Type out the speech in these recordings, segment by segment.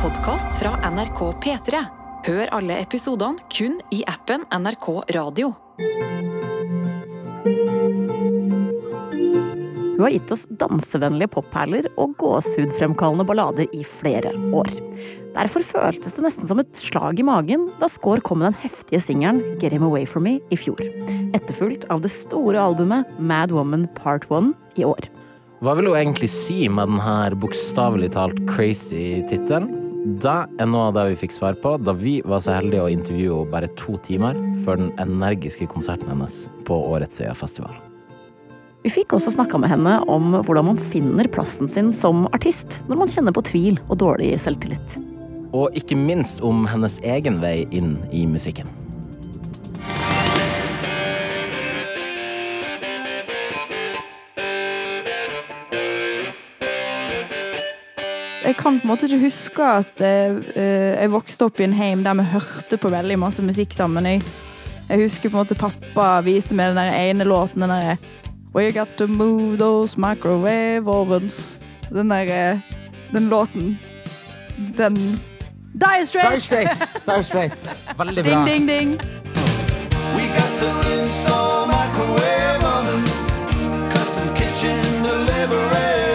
podkast fra NRK P3. Hør alle episodene kun i appen NRK Radio. Hun har gitt oss dansevennlige popperler og gåsehudfremkallende ballader i flere år. Derfor føltes det nesten som et slag i magen da Skaar kom med den heftige singelen Get Him Away From Me i fjor. Etterfulgt av det store albumet Mad Woman Part 1 i år. Hva vil hun egentlig si med denne bokstavelig talt crazy tittelen? Det er noe av det vi fikk svar på da vi var så heldige å intervjue henne bare to timer før den energiske konserten hennes på årets Øyafestival. Vi fikk også snakka med henne om hvordan man finner plassen sin som artist når man kjenner på tvil og dårlig selvtillit. Og ikke minst om hennes egen vei inn i musikken. Jeg kan på en måte ikke huske at eh, eh, jeg vokste opp i en heim der vi hørte på veldig masse musikk sammen. Jeg, jeg husker på en måte pappa viste meg den der ene låten, den derre We got to move those microwave ovens. Den der eh, Den låten. Den Dire Straits! Straits! Dire Straits. Veldig bra. Ding, ding, ding. We got to install microwave ovens, custom kitchen deliveries.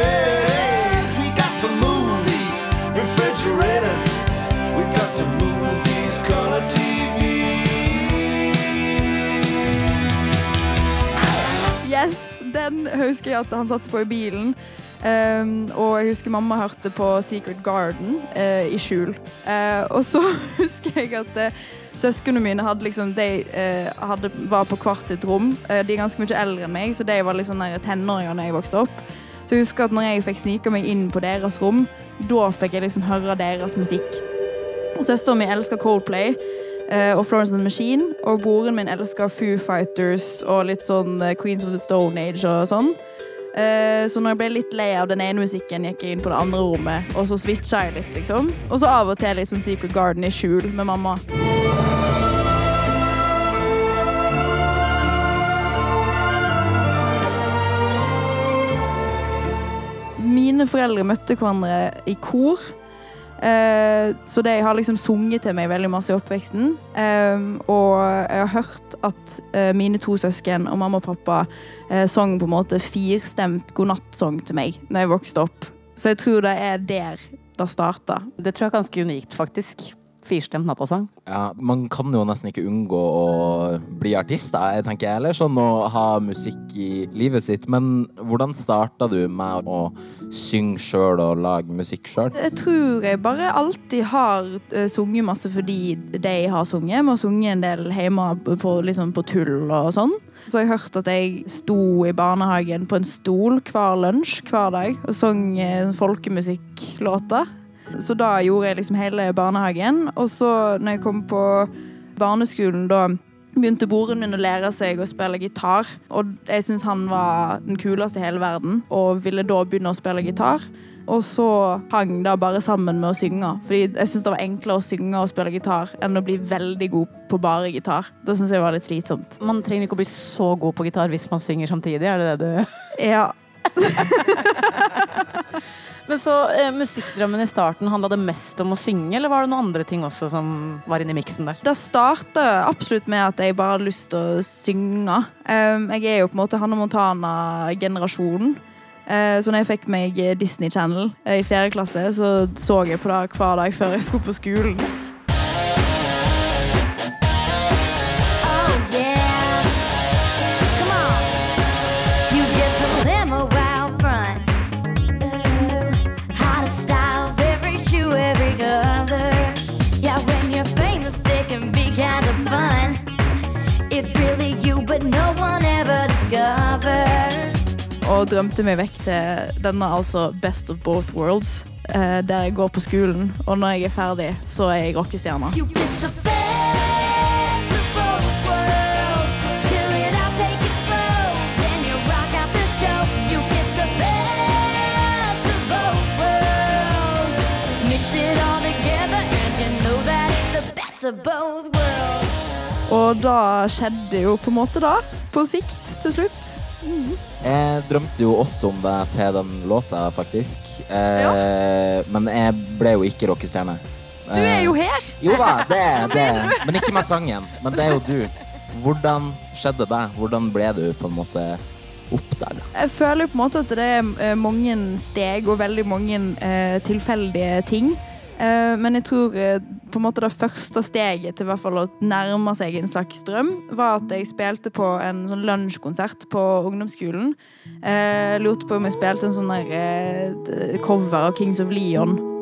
Den husker jeg at han satte på i bilen. Um, og jeg husker mamma hørte på Secret Garden uh, i skjul. Uh, og så husker jeg at uh, søsknene mine hadde liksom, de, hadde, var på hvert sitt rom. De er ganske mye eldre enn meg, så de var liksom tenåringer da jeg vokste opp. Så jeg husker at når jeg fikk snike meg inn på deres rom, da fikk jeg liksom høre deres musikk. Søsteren min elsker Coldplay og Florence and the Machine. Og broren min elsker Foo Fighters og litt sånn eh, Queens of the Stone Age og sånn. Eh, så når jeg ble litt lei av den ene musikken, gikk jeg inn på det andre rommet, og så switcha jeg litt, liksom. Og så av og til litt sånn Secret Garden i skjul med mamma. Mine foreldre møtte hverandre i kor. Eh, så de har liksom sunget til meg veldig masse i oppveksten. Eh, og jeg har hørt at eh, mine to søsken og mamma og pappa eh, sang på en måte firstemt godnattsang til meg når jeg vokste opp. Så jeg tror det er der det starta. Det tror jeg er ganske unikt, faktisk. Firstemt nattasang. Ja, man kan jo nesten ikke unngå å bli artist, da, jeg tenker jeg, eller sånn å ha musikk i livet sitt. Men hvordan starta du med å synge sjøl og lage musikk sjøl? Jeg tror jeg bare alltid har eh, sunget masse fordi de har sunget. Jeg må sunget en del hjemme på, liksom på tull og sånn. Så jeg hørte at jeg sto i barnehagen på en stol hver lunsj hver dag og sang folkemusikklåter. Så da gjorde jeg liksom hele barnehagen. Og så når jeg kom på barneskolen, da begynte broren min å lære seg å spille gitar. Og jeg syntes han var den kuleste i hele verden, og ville da begynne å spille gitar. Og så hang det bare sammen med å synge. Fordi jeg syntes det var enklere å synge og spille gitar enn å bli veldig god på bare gitar. Det syntes jeg var litt slitsomt. Man trenger ikke å bli så god på gitar hvis man synger samtidig, er det det du Ja, Men så eh, musikkdrømmen i starten, handla det mest om å synge, eller var det noen andre ting også som var inni miksen der? Det starta absolutt med at jeg bare hadde lyst til å synge. Um, jeg er jo på en måte Hanne Montana-generasjonen. Uh, så når jeg fikk meg Disney Channel uh, i fjerde klasse, så så jeg på det hver dag før jeg skulle på skolen. Og drømte meg vekk til denne altså Best of Both Worlds, uh, der jeg går på skolen. Og når jeg er ferdig, så er jeg rockestjerne. Og da skjedde jo på en måte da, på sikt til slutt. Jeg drømte jo også om deg til den låta, faktisk. Eh, Men jeg ble jo ikke rockestjerne. Du er jo her! Jo da, det det. Men ikke med sangen. Men det er jo du. Hvordan skjedde det? Hvordan ble du på en måte oppdaga? Jeg føler på en måte at det er eh, mange steg og veldig mange eh, tilfeldige ting. Eh, men jeg tror eh, på en måte det første steget til hvert fall å nærme seg en slags drøm, var at jeg spilte på en sånn lunsjkonsert på ungdomsskolen. Eh, lurte på om jeg spilte en sånn eh, cover av Kings of Leon.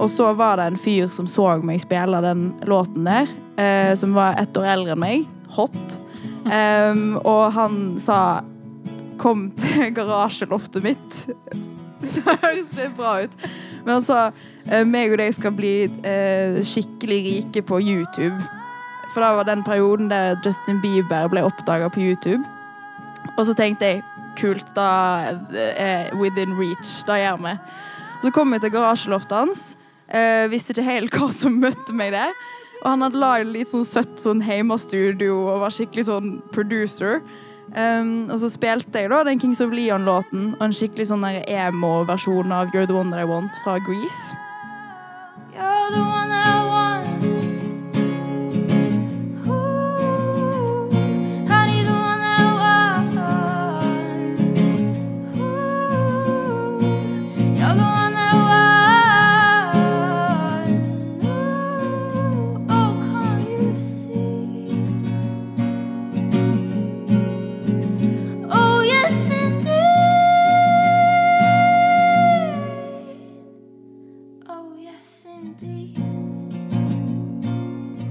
Og så var det en fyr som så meg spille den låten der, eh, som var ett år eldre enn meg. Hot. Um, og han sa 'kom til garasjeloftet mitt'. Det høres litt bra ut. Men han sa eh, 'meg og deg skal bli eh, skikkelig rike på YouTube'. For det var den perioden der Justin Bieber ble oppdaga på YouTube. Og så tenkte jeg kult, da er within reach. Da gjør vi. Så kom jeg til garasjeloftet hans. Eh, visste ikke helt hva som møtte meg der. Og han hadde lagd litt sånn søtt sånn hjemmestudio og var skikkelig sånn producer. Um, og så spilte jeg da den Kings of Leon-låten og en skikkelig sånn emo-versjon av You're the One That I Want fra Grease. You're the one that I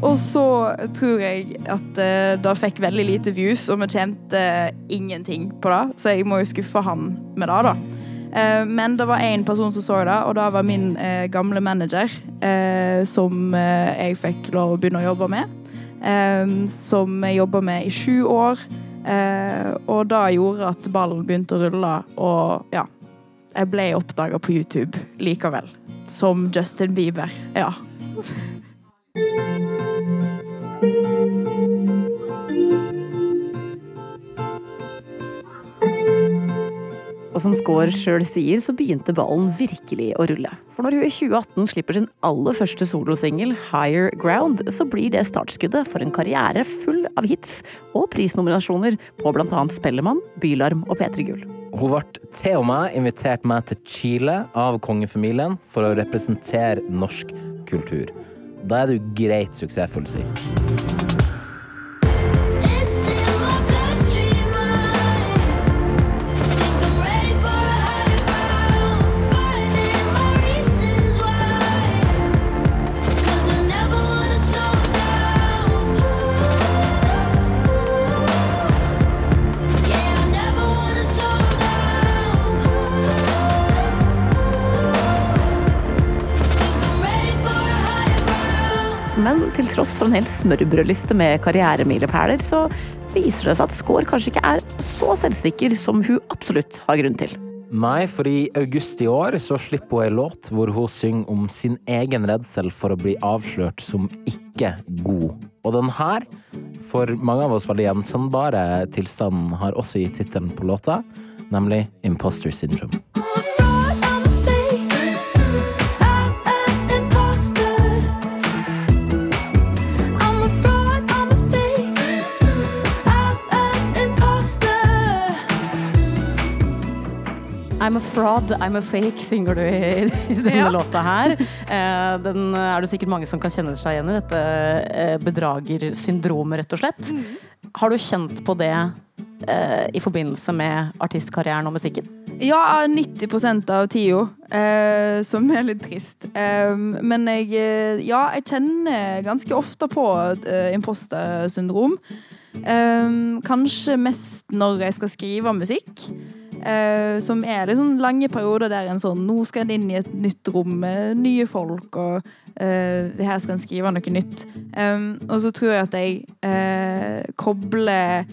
Og så tror jeg at uh, det fikk veldig lite views, og vi tjente ingenting på det. Så jeg må jo skuffe han med det, da. Uh, men det var én person som så det, og det var min uh, gamle manager. eh, som eh, jeg fikk lov å begynne å jobbe med. Eh, som jeg jobba med i sju år. Eh, og det gjorde at ballen begynte å rulle, og ja. Jeg ble oppdaga på YouTube likevel. Som Justin Bieber. Ja. Og som Skaar sjøl sier, så begynte ballen virkelig å rulle. For når hun i 2018 slipper sin aller første solosingel, Higher Ground, så blir det startskuddet for en karriere full av hits og prisnominasjoner på annet Spellemann, Bylarm og P3 Gull. Hun ble til og med invitert med til Chile av kongefamilien for å representere norsk kultur. Da er du greit suksessfull, si. Tross for en hel smørbrødliste med karrieremilepæler, så viser det seg at Skaar kanskje ikke er så selvsikker som hun absolutt har grunn til. Nei, for i august i år så slipper hun ei låt hvor hun synger om sin egen redsel for å bli avslørt som ikke god. Og den her, for mange av oss veldig gjenkjennbare tilstanden, har også gitt tittelen på låta, nemlig Imposter Syndrome. A fraud, I'm a fake, synger du i, i denne Ja. låta her. Eh, Den er det sikkert mange som kan kjenne seg igjen i, dette eh, bedragersyndromet, rett og slett. Har du kjent på det eh, i forbindelse med artistkarrieren og musikken? Ja, 90% av tida, eh, som er litt trist. Eh, men jeg, eh, ja, jeg kjenner ganske ofte på eh, impostersyndrom. Ehm, kanskje mest når jeg skal skrive musikk. Eh, som er liksom lange perioder der en sånn Nå skal en inn i et nytt rom med nye folk, og uh, her skal en skrive noe nytt. Um, og så tror jeg at jeg uh, kobler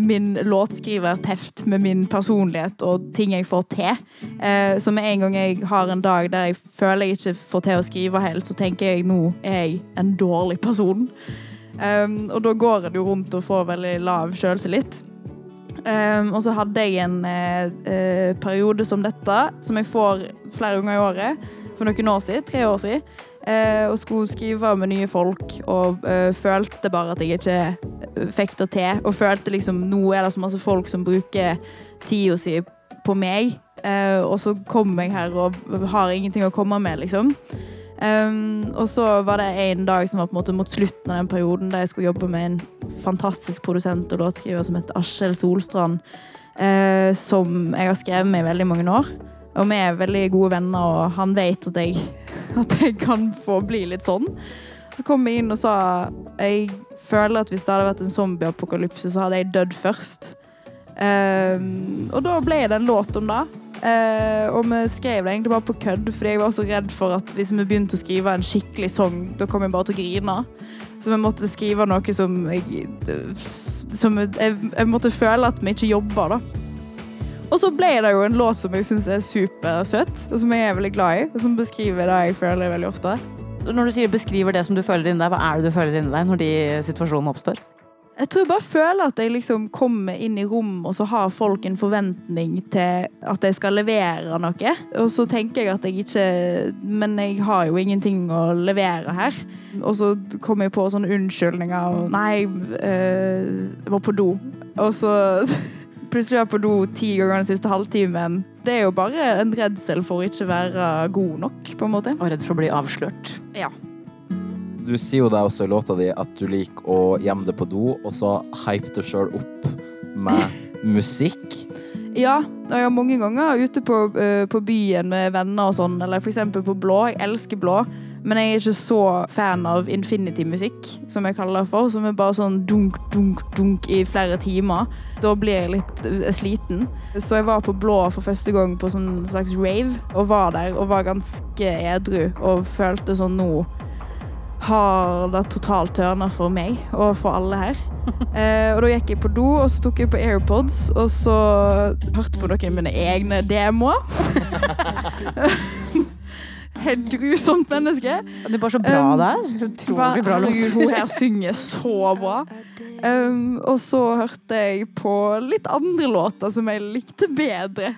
min låtskriverteft med min personlighet og ting jeg får til. Eh, så med en gang jeg har en dag der jeg føler jeg ikke får til å skrive helt, så tenker jeg nå er jeg en dårlig person. Um, og da går en jo rundt og får veldig lav sjøltillit. Um, og så hadde jeg en eh, periode som dette, som jeg får flere ganger i året, for noen år siden, tre år siden, uh, og skulle skrive med nye folk, og uh, følte bare at jeg ikke fikk det til, og følte liksom, nå er det så masse folk som bruker tida si på meg, og så kommer jeg her og har ingenting å komme med, liksom. Um, og så var det en dag som var på en måte mot slutten av den perioden der jeg skulle jobbe med en fantastisk produsent og låtskriver som heter Askjell Solstrand, uh, som jeg har skrevet med i veldig mange år. Og vi er veldig gode venner, og han vet at jeg, at jeg kan få bli litt sånn. Så kom jeg inn og sa jeg føler at hvis det hadde vært en zombieapokalypse, så hadde jeg dødd først. Um, og da ble det en låt om det. Eh, og vi skrev det egentlig bare på kødd, fordi jeg var så redd for at hvis vi begynte å skrive en skikkelig sang, da kom jeg bare til å grine. Så vi måtte skrive noe som jeg, som jeg, jeg måtte føle at vi ikke jobba, da. Og så ble det jo en låt som jeg syns er supersøt, og som jeg er veldig glad i. Og som beskriver det jeg føler veldig ofte. Når du sier beskriver det som du føler inni deg, hva er det du føler inni deg når de situasjonene oppstår? Jeg tror jeg bare føler at jeg liksom kommer inn i rom, og så har folk en forventning til at jeg skal levere noe. Og så tenker jeg at jeg ikke Men jeg har jo ingenting å levere her. Og så kommer jeg på sånne unnskyldninger og Nei, øh, jeg var på do. Og så plutselig var jeg på do ti ganger den siste halvtimen. Det er jo bare en redsel for å ikke være god nok, på en måte. Og redd for å bli avslørt. Ja. Du sier jo deg også i låta di at du liker å gjemme det på do, og så hype du sjøl opp med musikk. Ja, og jeg har mange ganger ute på, uh, på byen med venner og sånn, eller eksempel på Blå. Jeg elsker Blå. Men jeg er ikke så fan av infinity-musikk, som jeg kaller det for. Som er bare sånn dunk, dunk, dunk i flere timer. Da blir jeg litt øh, sliten. Så jeg var på Blå for første gang på sånn slags rave, og var der og var ganske edru. Og følte sånn nå har det totalt tørna for meg og for alle her. Eh, og da gikk jeg på do, og så tok jeg på AirPods, og så hørte på noen av mine egne demoer. Helt grusomt menneske. Du er bare så bra Um, der. Utrolig bra låt. Hun her synger så bra. Um, og så hørte jeg på litt andre låter som jeg likte bedre.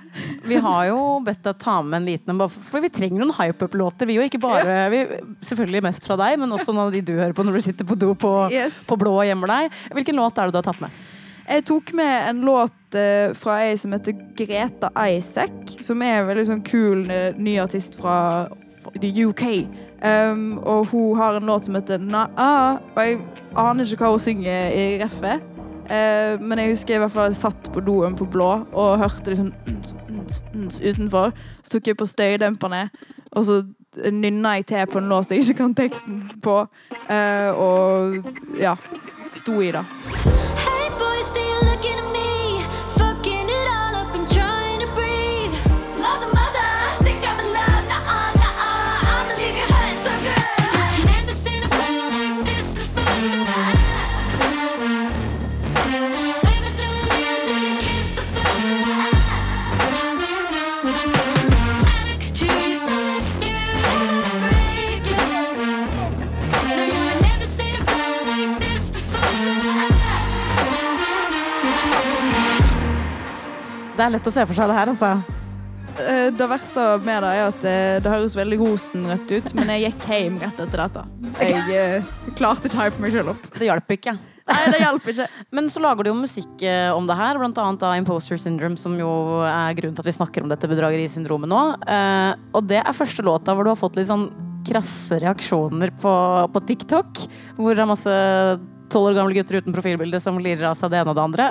Vi har jo bedt deg ta med en liten en, for vi trenger noen hype-up-låter. Vi jo ikke bare, vi, Selvfølgelig mest fra deg, men også noen av de du hører på når du sitter på do på, Yes. på blå og gjemmer deg. Hvilken låt er det du har tatt med? Jeg tok med en låt eh, fra ei som heter Greta Isaac, som er en veldig sånn kul ny artist fra the UK. Um, og hun har en låt som heter Na-a, og jeg aner ikke hva hun synger i reffet. Uh, men jeg husker i hvert fall jeg satt på doen på blå og hørte liksom uns, uns, uns utenfor. Så tok jeg på støydemperne, og så nynna jeg til på en låt jeg ikke kan teksten på. Uh, og ja, sto i det. Hey boy, see you Det er lett å se for seg det her, altså. Eh, Det verste med det er at eh, det høres veldig rosenrødt ut, men jeg gikk hjem rett etter dette. Jeg eh, klarte ikke å hype meg selv opp. Det hjalp ikke. Nei, det hjalp ikke. Men så lager du jo musikk om det her, blant annet da Imposter Syndrome, som jo er grunnen til at vi snakker om dette bedragerisyndromet nå. Og det er første låta hvor du har fått litt sånn krasse reaksjoner på, på TikTok, hvor det er masse tolv år gamle gutter uten profilbilde som lirer av seg det ene og det andre.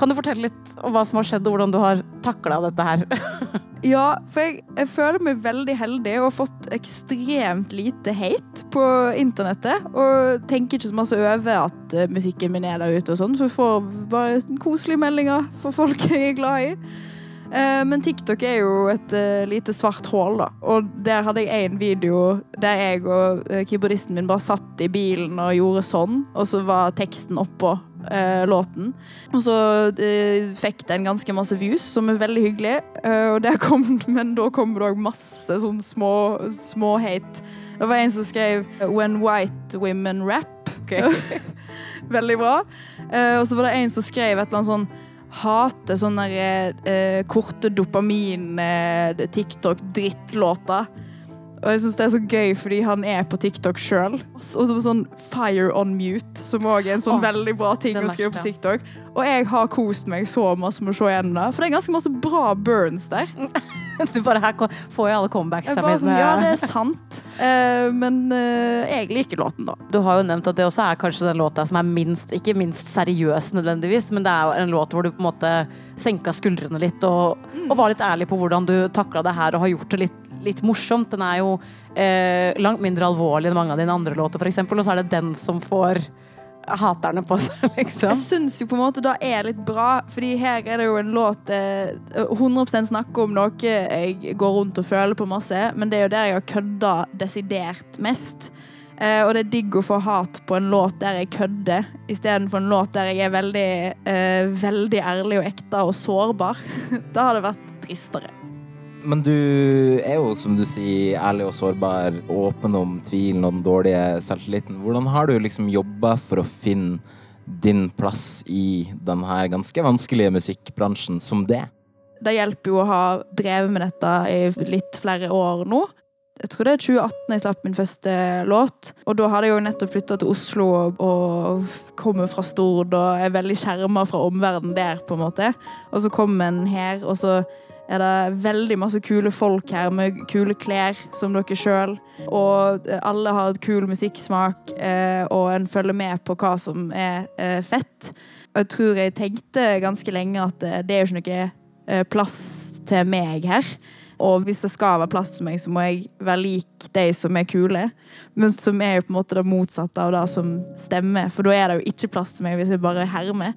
Kan du fortelle litt om hva som har skjedd, og hvordan du har takla dette her? Ja, for jeg, jeg føler meg veldig heldig og har fått ekstremt lite hate på internettet. Og tenker ikke så masse over at eh, musikken min er der ute og sånn, for jeg får bare koselige meldinger for folk jeg er glad i. Eh, men TikTok er jo et eh, lite svart hull, da. Og der hadde jeg en video der jeg og eh, keyboardisten min bare satt i bilen og gjorde sånn, og så var teksten oppå låten. Og så eh, fikk den ganske masse views, som er veldig hyggelig. Og der kom, men da kom det òg masse sånn små, små hate. Det var en som skrev 'When white women rap'. veldig bra. Og så var det en som skrev et eller annet sånn Hater sånne eh, korte dopamin-TikTok-drittlåter. Og jeg syns det er så gøy fordi han er på TikTok sjøl. Og så sånn Fire on mute, som òg er en sånn Åh, veldig bra ting å skrive på. TikTok. Og jeg har kost meg så masse med å se gjennom det, for det er ganske masse bra burns der. Du bare, her får jo alle comebacks comebacksa er sånn, ja, det er sant, Uh, men uh, egentlig ikke låten, da. Du har jo nevnt at det også er kanskje den låta som er minst, ikke minst seriøs nødvendigvis, men det er jo en låt hvor du på en måte senka skuldrene litt og, og var litt ærlig på hvordan du takla det her og har gjort det litt, litt morsomt. Den er jo uh, langt mindre alvorlig enn mange av dine andre låter, for eksempel, og så er det den som får haterne på seg, liksom. Jeg syns jo på en måte det er litt bra, fordi her er det jo en låt eh, 100 snakker om noe jeg går rundt og føler på masse, men det er jo der jeg har kødda desidert mest. Eh, og det er digg å få hat på en låt der jeg kødder, istedenfor en låt der jeg er veldig, eh, veldig ærlig og ekte og sårbar. da har det vært tristere. Men du er jo, som du sier, ærlig og sårbar, åpen om tvilen og den dårlige selvtilliten. Hvordan har du liksom jobba for å finne din plass i denne ganske vanskelige musikkbransjen som det? Det hjelper jo å ha drevet med dette i litt flere år nå. Jeg tror det er 2018 jeg slapp min første låt. Og da hadde jeg jo nettopp flytta til Oslo og, kommer fra Stord og er veldig skjerma fra omverdenen der, på en måte. Og så kom en her, og så er det veldig masse kule folk her med kule klær, som dere sjøl. Og alle har et kul musikksmak, eh, og en følger med på hva som er eh, fett. Jeg tror jeg tenkte ganske lenge at eh, det er jo ikke noe eh, plass til meg her. Og hvis det skal være plass til meg, så må jeg være lik de som er kule. Men som er jo på en måte det motsatte av det som stemmer. For da er det jo ikke plass til meg hvis jeg bare hermer.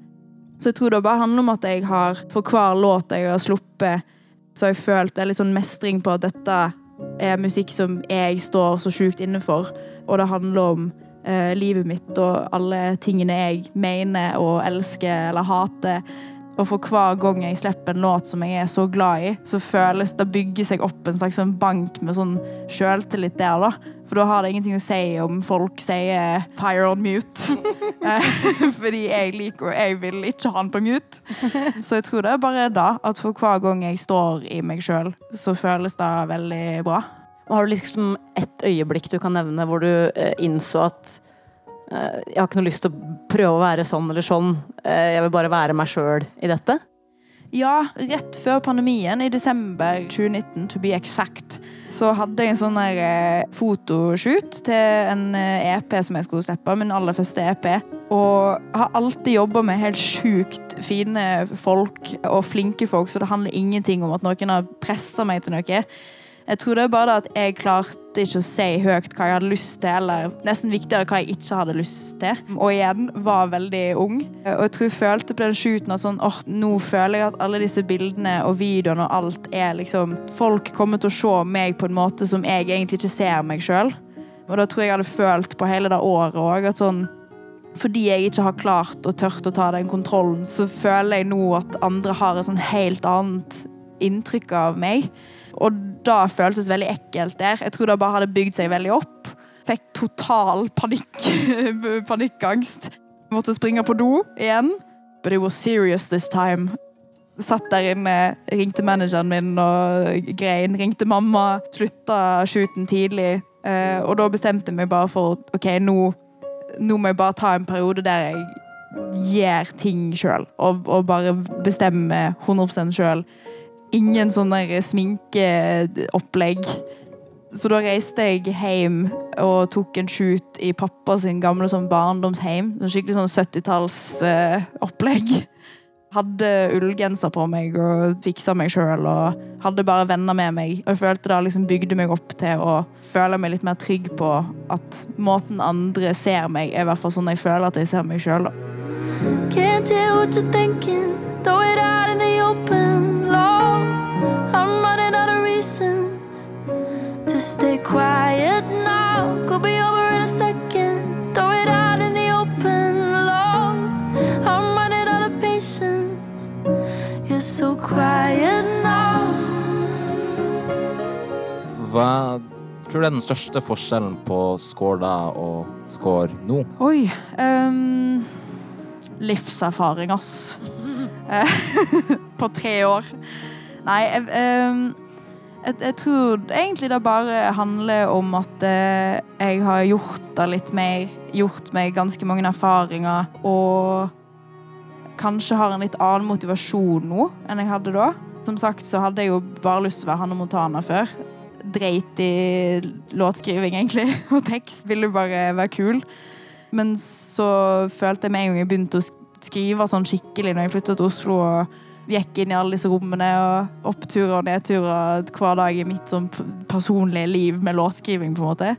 Så jeg tror det bare handler om at jeg har, for hver låt jeg har sluppet, så har jeg følt litt sånn mestring på at dette er musikk som jeg står så sjukt inne for. Og det handler om eh, livet mitt og alle tingene jeg mener og elsker eller hater. Og for hver gang jeg slipper en låt som jeg er så glad i, så føles det bygger seg opp en slags sånn bank med sånn sjøltillit der, da. For da har det ingenting å si om folk sier 'fire on mute'. Eh, Fordi jeg liker og Jeg vil ikke ha den på mute. Så jeg tror det er bare da, at for hver gang jeg står i meg sjøl, så føles det veldig bra. Har du liksom et øyeblikk du kan nevne hvor du eh, innså at jeg har ikke noe lyst til å prøve å være sånn eller sånn, eh, jeg vil bare være meg sjøl i dette? Ja, rett før pandemien, i desember 2019, to be exact, så hadde jeg en sånn der eh, fotoshoot til en eh, EP som jeg skulle slippe, min aller første EP. Og har alltid jobba med helt sjukt fine folk og flinke folk, så det handler ingenting om at noen har pressa meg til noe. Jeg tror det er bare at jeg klarte ikke å si høyt hva jeg hadde lyst til, eller nesten viktigere hva jeg ikke hadde lyst til. Og igjen var veldig ung. Og jeg tror jeg følte på den shooten at sånn, åh, nå føler jeg at alle disse bildene og videoene og alt er liksom Folk kommer til å se meg på en måte som jeg egentlig ikke ser meg sjøl. Og da tror jeg jeg hadde følt på hele det året òg at sånn fordi jeg ikke har klart og tørt å ta den kontrollen, så føler jeg nå at andre har et sånn helt annet inntrykk av meg. Og da føltes veldig ekkelt der. Jeg tror det bare hadde bygd seg veldig opp. Fikk total panikk, panikkangst. Måtte springe på do igjen. But it was serious this time. Satt der inne, ringte manageren min og grein. Ringte mamma. Slutta shooten tidlig. Eh, og da bestemte jeg meg bare for OK, nå, nå må jeg bare ta en periode der jeg gjør ting sjøl. Og, og bare bestemmer 100 sjøl ingen sånn der sminkeopplegg. Så da reiste jeg hjem og tok en shoot i pappa sin gamle sånn barndomsheim. Sånn skikkelig sånn 70-tallsopplegg. hadde ullgenser på meg og fiksa meg sjøl og hadde bare venner med meg. Og jeg følte det liksom bygde meg opp til å føle meg litt mer trygg på at måten andre ser meg, er i hvert fall sånn jeg føler at jeg ser meg sjøl. Can't tell what you're thinking. Throw it out in the stay quiet now. Could be over in a second. Throw it out in the open, love. I'm running out of patience. You're so quiet now. Hva tror du er den største forskjellen på score da og score nå? Oi. um, livserfaring, ass. Eh, på tre år. Nei, jeg, ehm, jeg, jeg tror egentlig det bare handler om at eh, jeg har gjort det litt mer. Gjort meg ganske mange erfaringer. Og kanskje har en litt annen motivasjon nå enn jeg hadde da. Som sagt så hadde jeg jo bare lyst til å være Hanne Montana før. Dreit i låtskriving, egentlig. Og tekst. Ville bare være kul. Men så følte jeg med en gang jeg begynte å skrive sånn skikkelig når jeg flytta til Oslo og gikk inn i alle disse rommene og oppturer og nedturer hver dag i mitt sånn personlige liv med låtskriving, på en måte.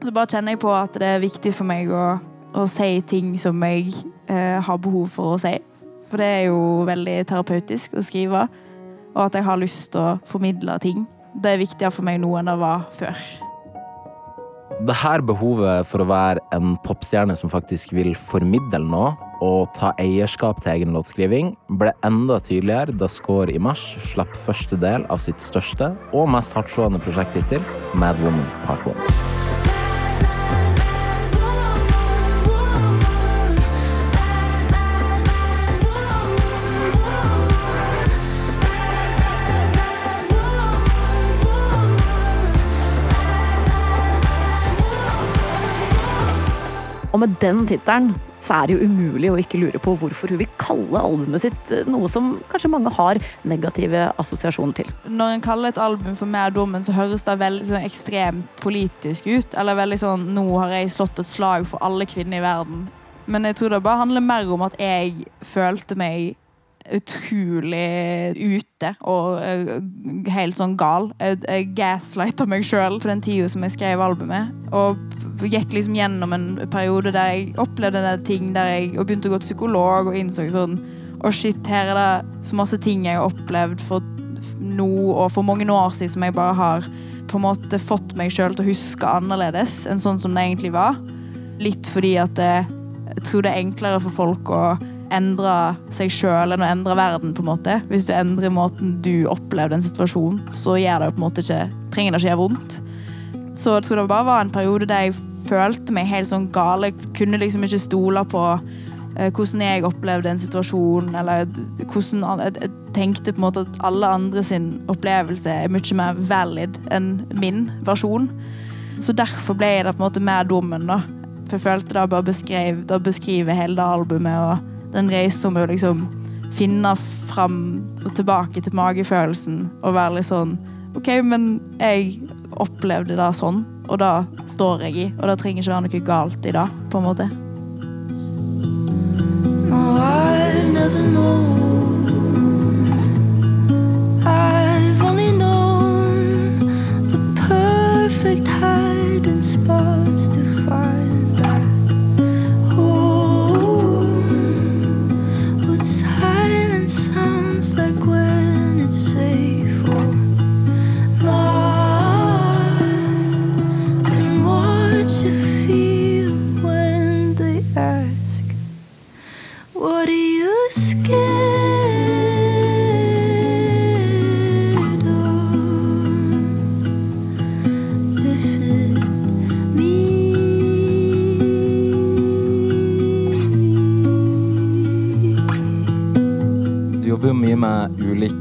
Så bare kjenner jeg på at det er viktig for meg å, å si ting som jeg eh, har behov for å si. For det er jo veldig terapeutisk å skrive, og at jeg har lyst til å formidle ting. Det er viktigere for meg nå enn det var før. Det her behovet for å være en popstjerne som faktisk vil formidle noe og ta eierskap til egen låtskriving, ble enda tydeligere da Score i mars slapp første del av sitt største og mest hardtslående prosjekt hittil, Mad Woman Part 1. Og med den tittelen så er det jo umulig å ikke lure på hvorfor hun vil kalle albumet sitt eh, noe som kanskje mange har negative assosiasjoner til. Når en kaller et album for Mer dommen, så høres det veldig sånn ekstremt politisk ut. Eller veldig sånn 'Nå har jeg slått et slag for alle kvinner i verden'. Men jeg tror det bare handler mer om at jeg følte meg utrolig ute og eh, helt sånn gal. Jeg, gaslighta meg sjøl på den tida som jeg skrev albumet. Og gikk liksom gjennom en periode der jeg opplevde en ting der jeg og begynte å gå til psykolog og innså sånn Å, shit, her er det så masse ting jeg har opplevd for nå og for mange år siden som jeg bare har på en måte fått meg sjøl til å huske annerledes enn sånn som det egentlig var. Litt fordi at det, jeg tror det er enklere for folk å endre seg sjøl enn å endre verden. på en måte. Hvis du endrer måten du opplevde en situasjon, så gjør det jo på en måte ikke, trenger det ikke gjøre vondt. Så jeg tror det bare var en periode der jeg følte meg helt sånn gal. Jeg kunne liksom ikke stole på eh, hvordan jeg opplevde en situasjon, eller hvordan jeg, tenkte på en måte at alle andre sin opplevelse er mye mer valid enn min versjon. Så derfor ble jeg det på en måte mer dommen, da. For jeg følte det bare beskrev, det beskriver hele det albumet, og den reisen med å liksom finne fram og tilbake til magefølelsen, og være litt sånn OK, men jeg opplevde det sånn, og det står jeg i, og det trenger ikke være noe galt i det, på en måte. No, I've never known. I've only known the perfect hiding spots to find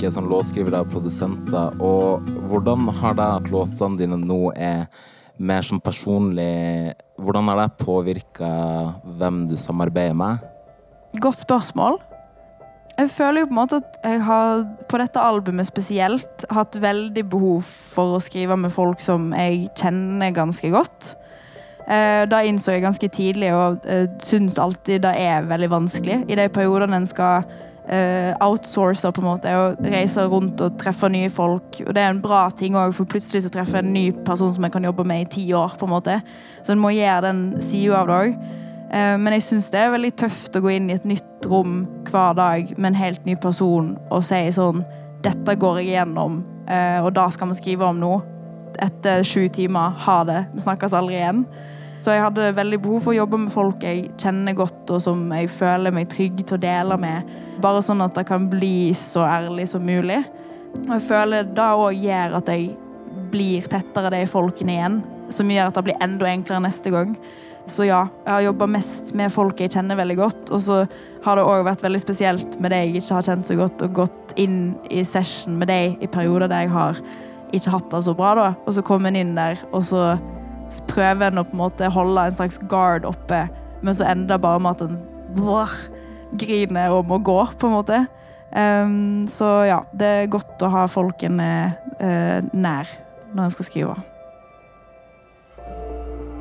ulike sånn, låtskrivere og produsenter, og hvordan har det at låtene dine nå er mer sånn personlig Hvordan har det påvirka hvem du samarbeider med? Godt spørsmål. Jeg føler jo på en måte at jeg har på dette albumet spesielt hatt veldig behov for å skrive med folk som jeg kjenner ganske godt. Eh, da innså jeg ganske tidlig, og eh, syns alltid det er veldig vanskelig. I de periodene en skal eh, outsourcer, på en måte, og reise rundt og treffe nye folk. Og det er en bra ting òg, for plutselig så treffer jeg en ny person som jeg kan jobbe med i ti år. på en måte. Så en må gjøre den sida av det òg. Uh, Men jeg syns det er veldig tøft å gå inn i et nytt rom hver dag med en helt ny person og si sånn Dette går jeg igjennom, uh, og da skal vi skrive om nå. Etter sju timer, ha det. Vi snakkes aldri igjen. Så jeg hadde veldig behov for å jobbe med folk jeg kjenner godt, og som jeg føler meg trygg til å dele med. Bare sånn at det kan bli så ærlig som mulig. Og jeg føler det òg gjør at jeg blir tettere de folkene igjen. Som gjør at det blir enda enklere neste gang. Så ja, jeg har jobba mest med folk jeg kjenner veldig godt. Og så har det òg vært veldig spesielt med de jeg ikke har kjent så godt, og gått inn i session med de i perioder der jeg har ikke hatt det så bra, da. Og så kommer en inn der, og så prøver en å på en måte holde en slags guard oppe, men så ender det bare med at en vår, griner og må gå, på en måte. Um, så ja, det er godt å ha folkene uh, nær når en skal skrive.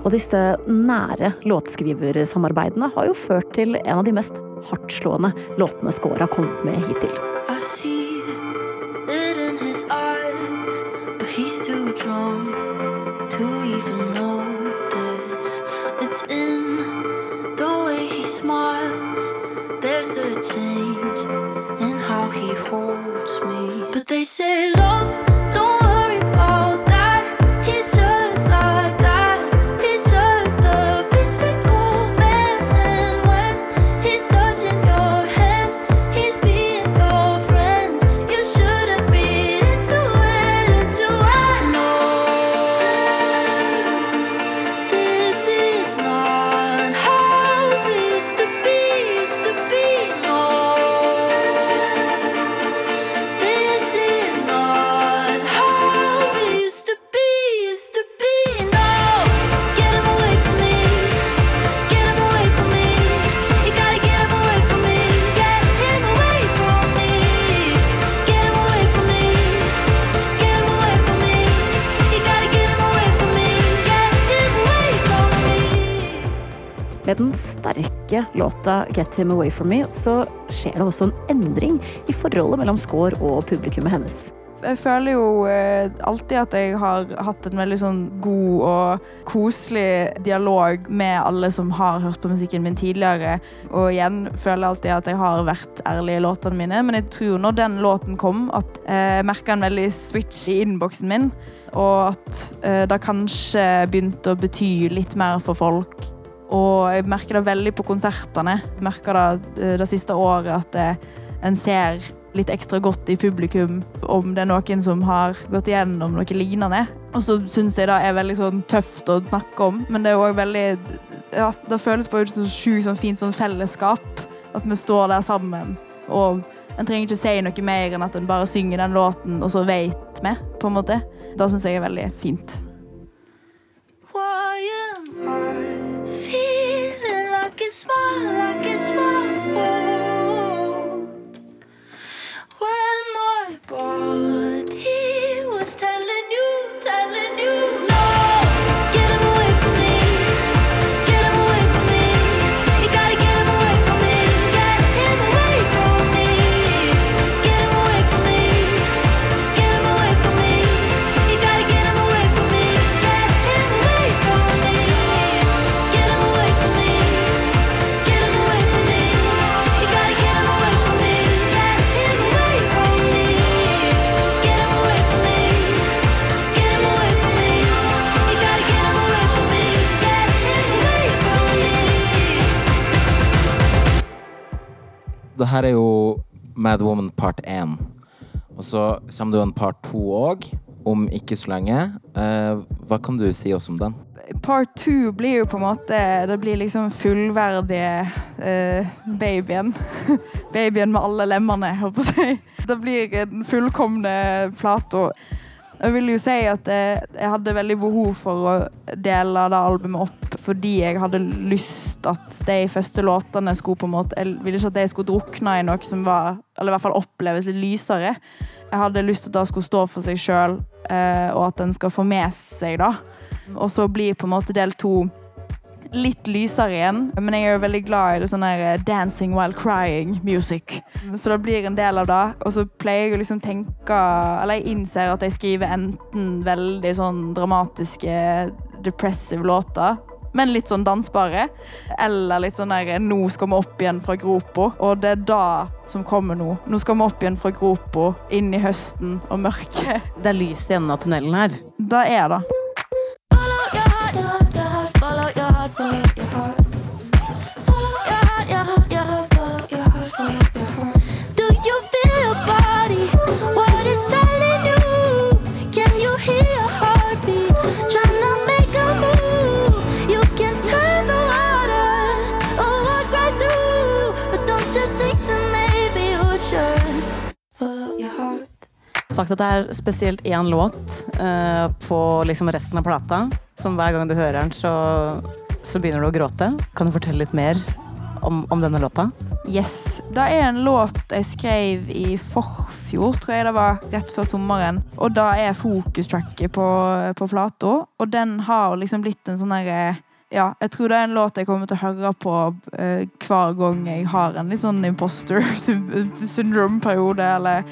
Og disse nære låtskriversamarbeidene har jo ført til en av de mest hardtslående låtene Skår har kommet med hittil. Say love, sterke låta 'Get Him Away From Me' så skjer det også en endring i forholdet mellom Skår og publikummet hennes. Jeg føler jo eh, alltid at jeg har hatt en veldig sånn god og koselig dialog med alle som har hørt på musikken min tidligere. Og igjen føler jeg alltid at jeg har vært ærlig i låtene mine. Men jeg tror når den låten kom, at eh, jeg merka en veldig switch i innboksen min. Og at eh, det kanskje begynte å bety litt mer for folk. Og jeg merker det veldig på konsertene. Jeg merker det eh, det siste året at eh, en ser litt ekstra godt i publikum om det er noen som har gått igjennom noe lignende. Og så syns jeg det er veldig sånn tøft å snakke om, men det er òg veldig Ja, det føles bare så sjukt sånn fint sånn fellesskap. At vi står der sammen. Og en trenger ikke si noe mer enn at en bare synger den låten, og så vet vi, på en måte. Det syns jeg er veldig fint. Det her er jo Mad Woman part 1. Og så kommer det jo en part 2 òg, om ikke så lenge. Eh, hva kan du si oss om den? Part two blir jo på en måte Det blir liksom fullverdige eh, babyen. babyen med alle lemmene, holdt på å si. Det blir en fullkomne plate. Jeg vil jo si at jeg, jeg hadde veldig behov for å dele det albumet opp, fordi jeg hadde lyst at de første låtene skulle på en måte Jeg ville ikke at de skulle drukne i noe som var Eller i hvert fall oppleves litt lysere. Jeg hadde lyst til at det skulle stå for seg sjøl, eh, og at den skal få med seg, da. Og så blir på en måte del to litt lysere igjen. Men jeg er jo veldig glad i det sånn der eh, dancing while crying music. Så det blir en del av det. Og så pleier jeg å liksom tenke Eller jeg innser at jeg skriver enten veldig sånn dramatiske, depressive låter. Men litt sånn dansbare. Eller litt sånn der Nå skal vi opp igjen fra gropa. Og det er det som kommer nå. Nå skal vi opp igjen fra gropa, inn i høsten og mørket. Det er lys i enden av tunnelen her. Det er det. Sagt at det er spesielt én låt eh, på liksom resten av plata, som hver gang du hører den, så, så begynner du å gråte. Kan du fortelle litt mer om, om denne låta? Yes. Det er en låt jeg skrev i forfjor, tror jeg det var, rett før sommeren. Og da er fokustracket på, på flata. Og den har liksom blitt en sånn herre ja, jeg tror det er en låt jeg kommer til å høre på eh, hver gang jeg har en litt sånn imposter syndrome-periode, eller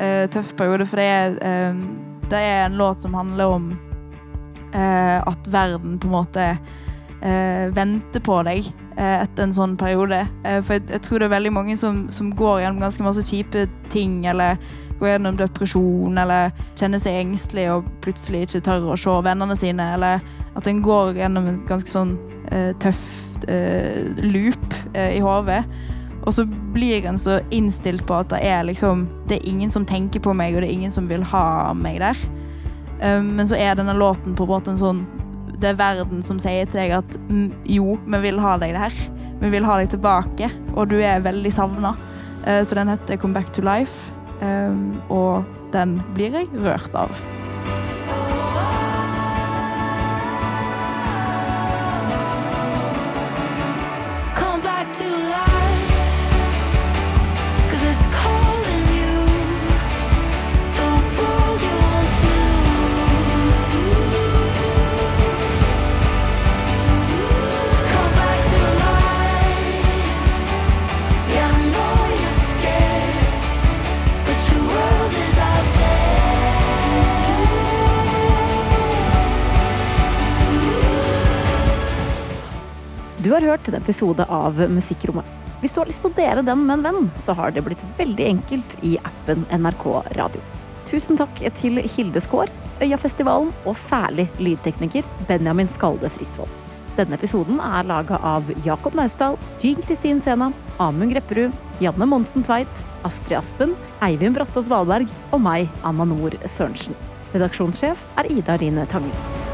eh, tøff periode, for det er, eh, det er en låt som handler om eh, at verden på en måte eh, venter på deg eh, etter en sånn periode. For jeg, jeg tror det er veldig mange som, som går gjennom ganske masse kjipe ting, eller går gjennom depresjon, eller kjenner seg engstelig og plutselig ikke tør å se vennene sine, eller at en går gjennom en ganske sånn tøff loop i hodet. Og så blir en så innstilt på at det er liksom Det er ingen som tenker på meg, og det er ingen som vil ha meg der. Um, men så er denne låten på en måte en sånn Det er verden som sier til deg at jo, vi vil ha deg der. Vi vil ha deg tilbake, og du er veldig savna. Uh, så den heter Come Back to Life, um, og den blir jeg rørt av. har hørt en episode av Musikkrommet. Hvis du har lyst til å dele den med en venn, så har det blitt veldig enkelt i appen NRK Radio. Tusen takk til Hilde Skaar, Øyafestivalen og særlig lydtekniker Benjamin Skalde Frisvold. Denne episoden er laga av Jakob Naustdal, Jean Kristin Sena, Amund Grepperud, Janne Monsen Tveit, Astrid Aspen, Eivind Brattås Valberg og meg, Anna Nord Sørensen. Redaksjonssjef er Ida Line Tangen.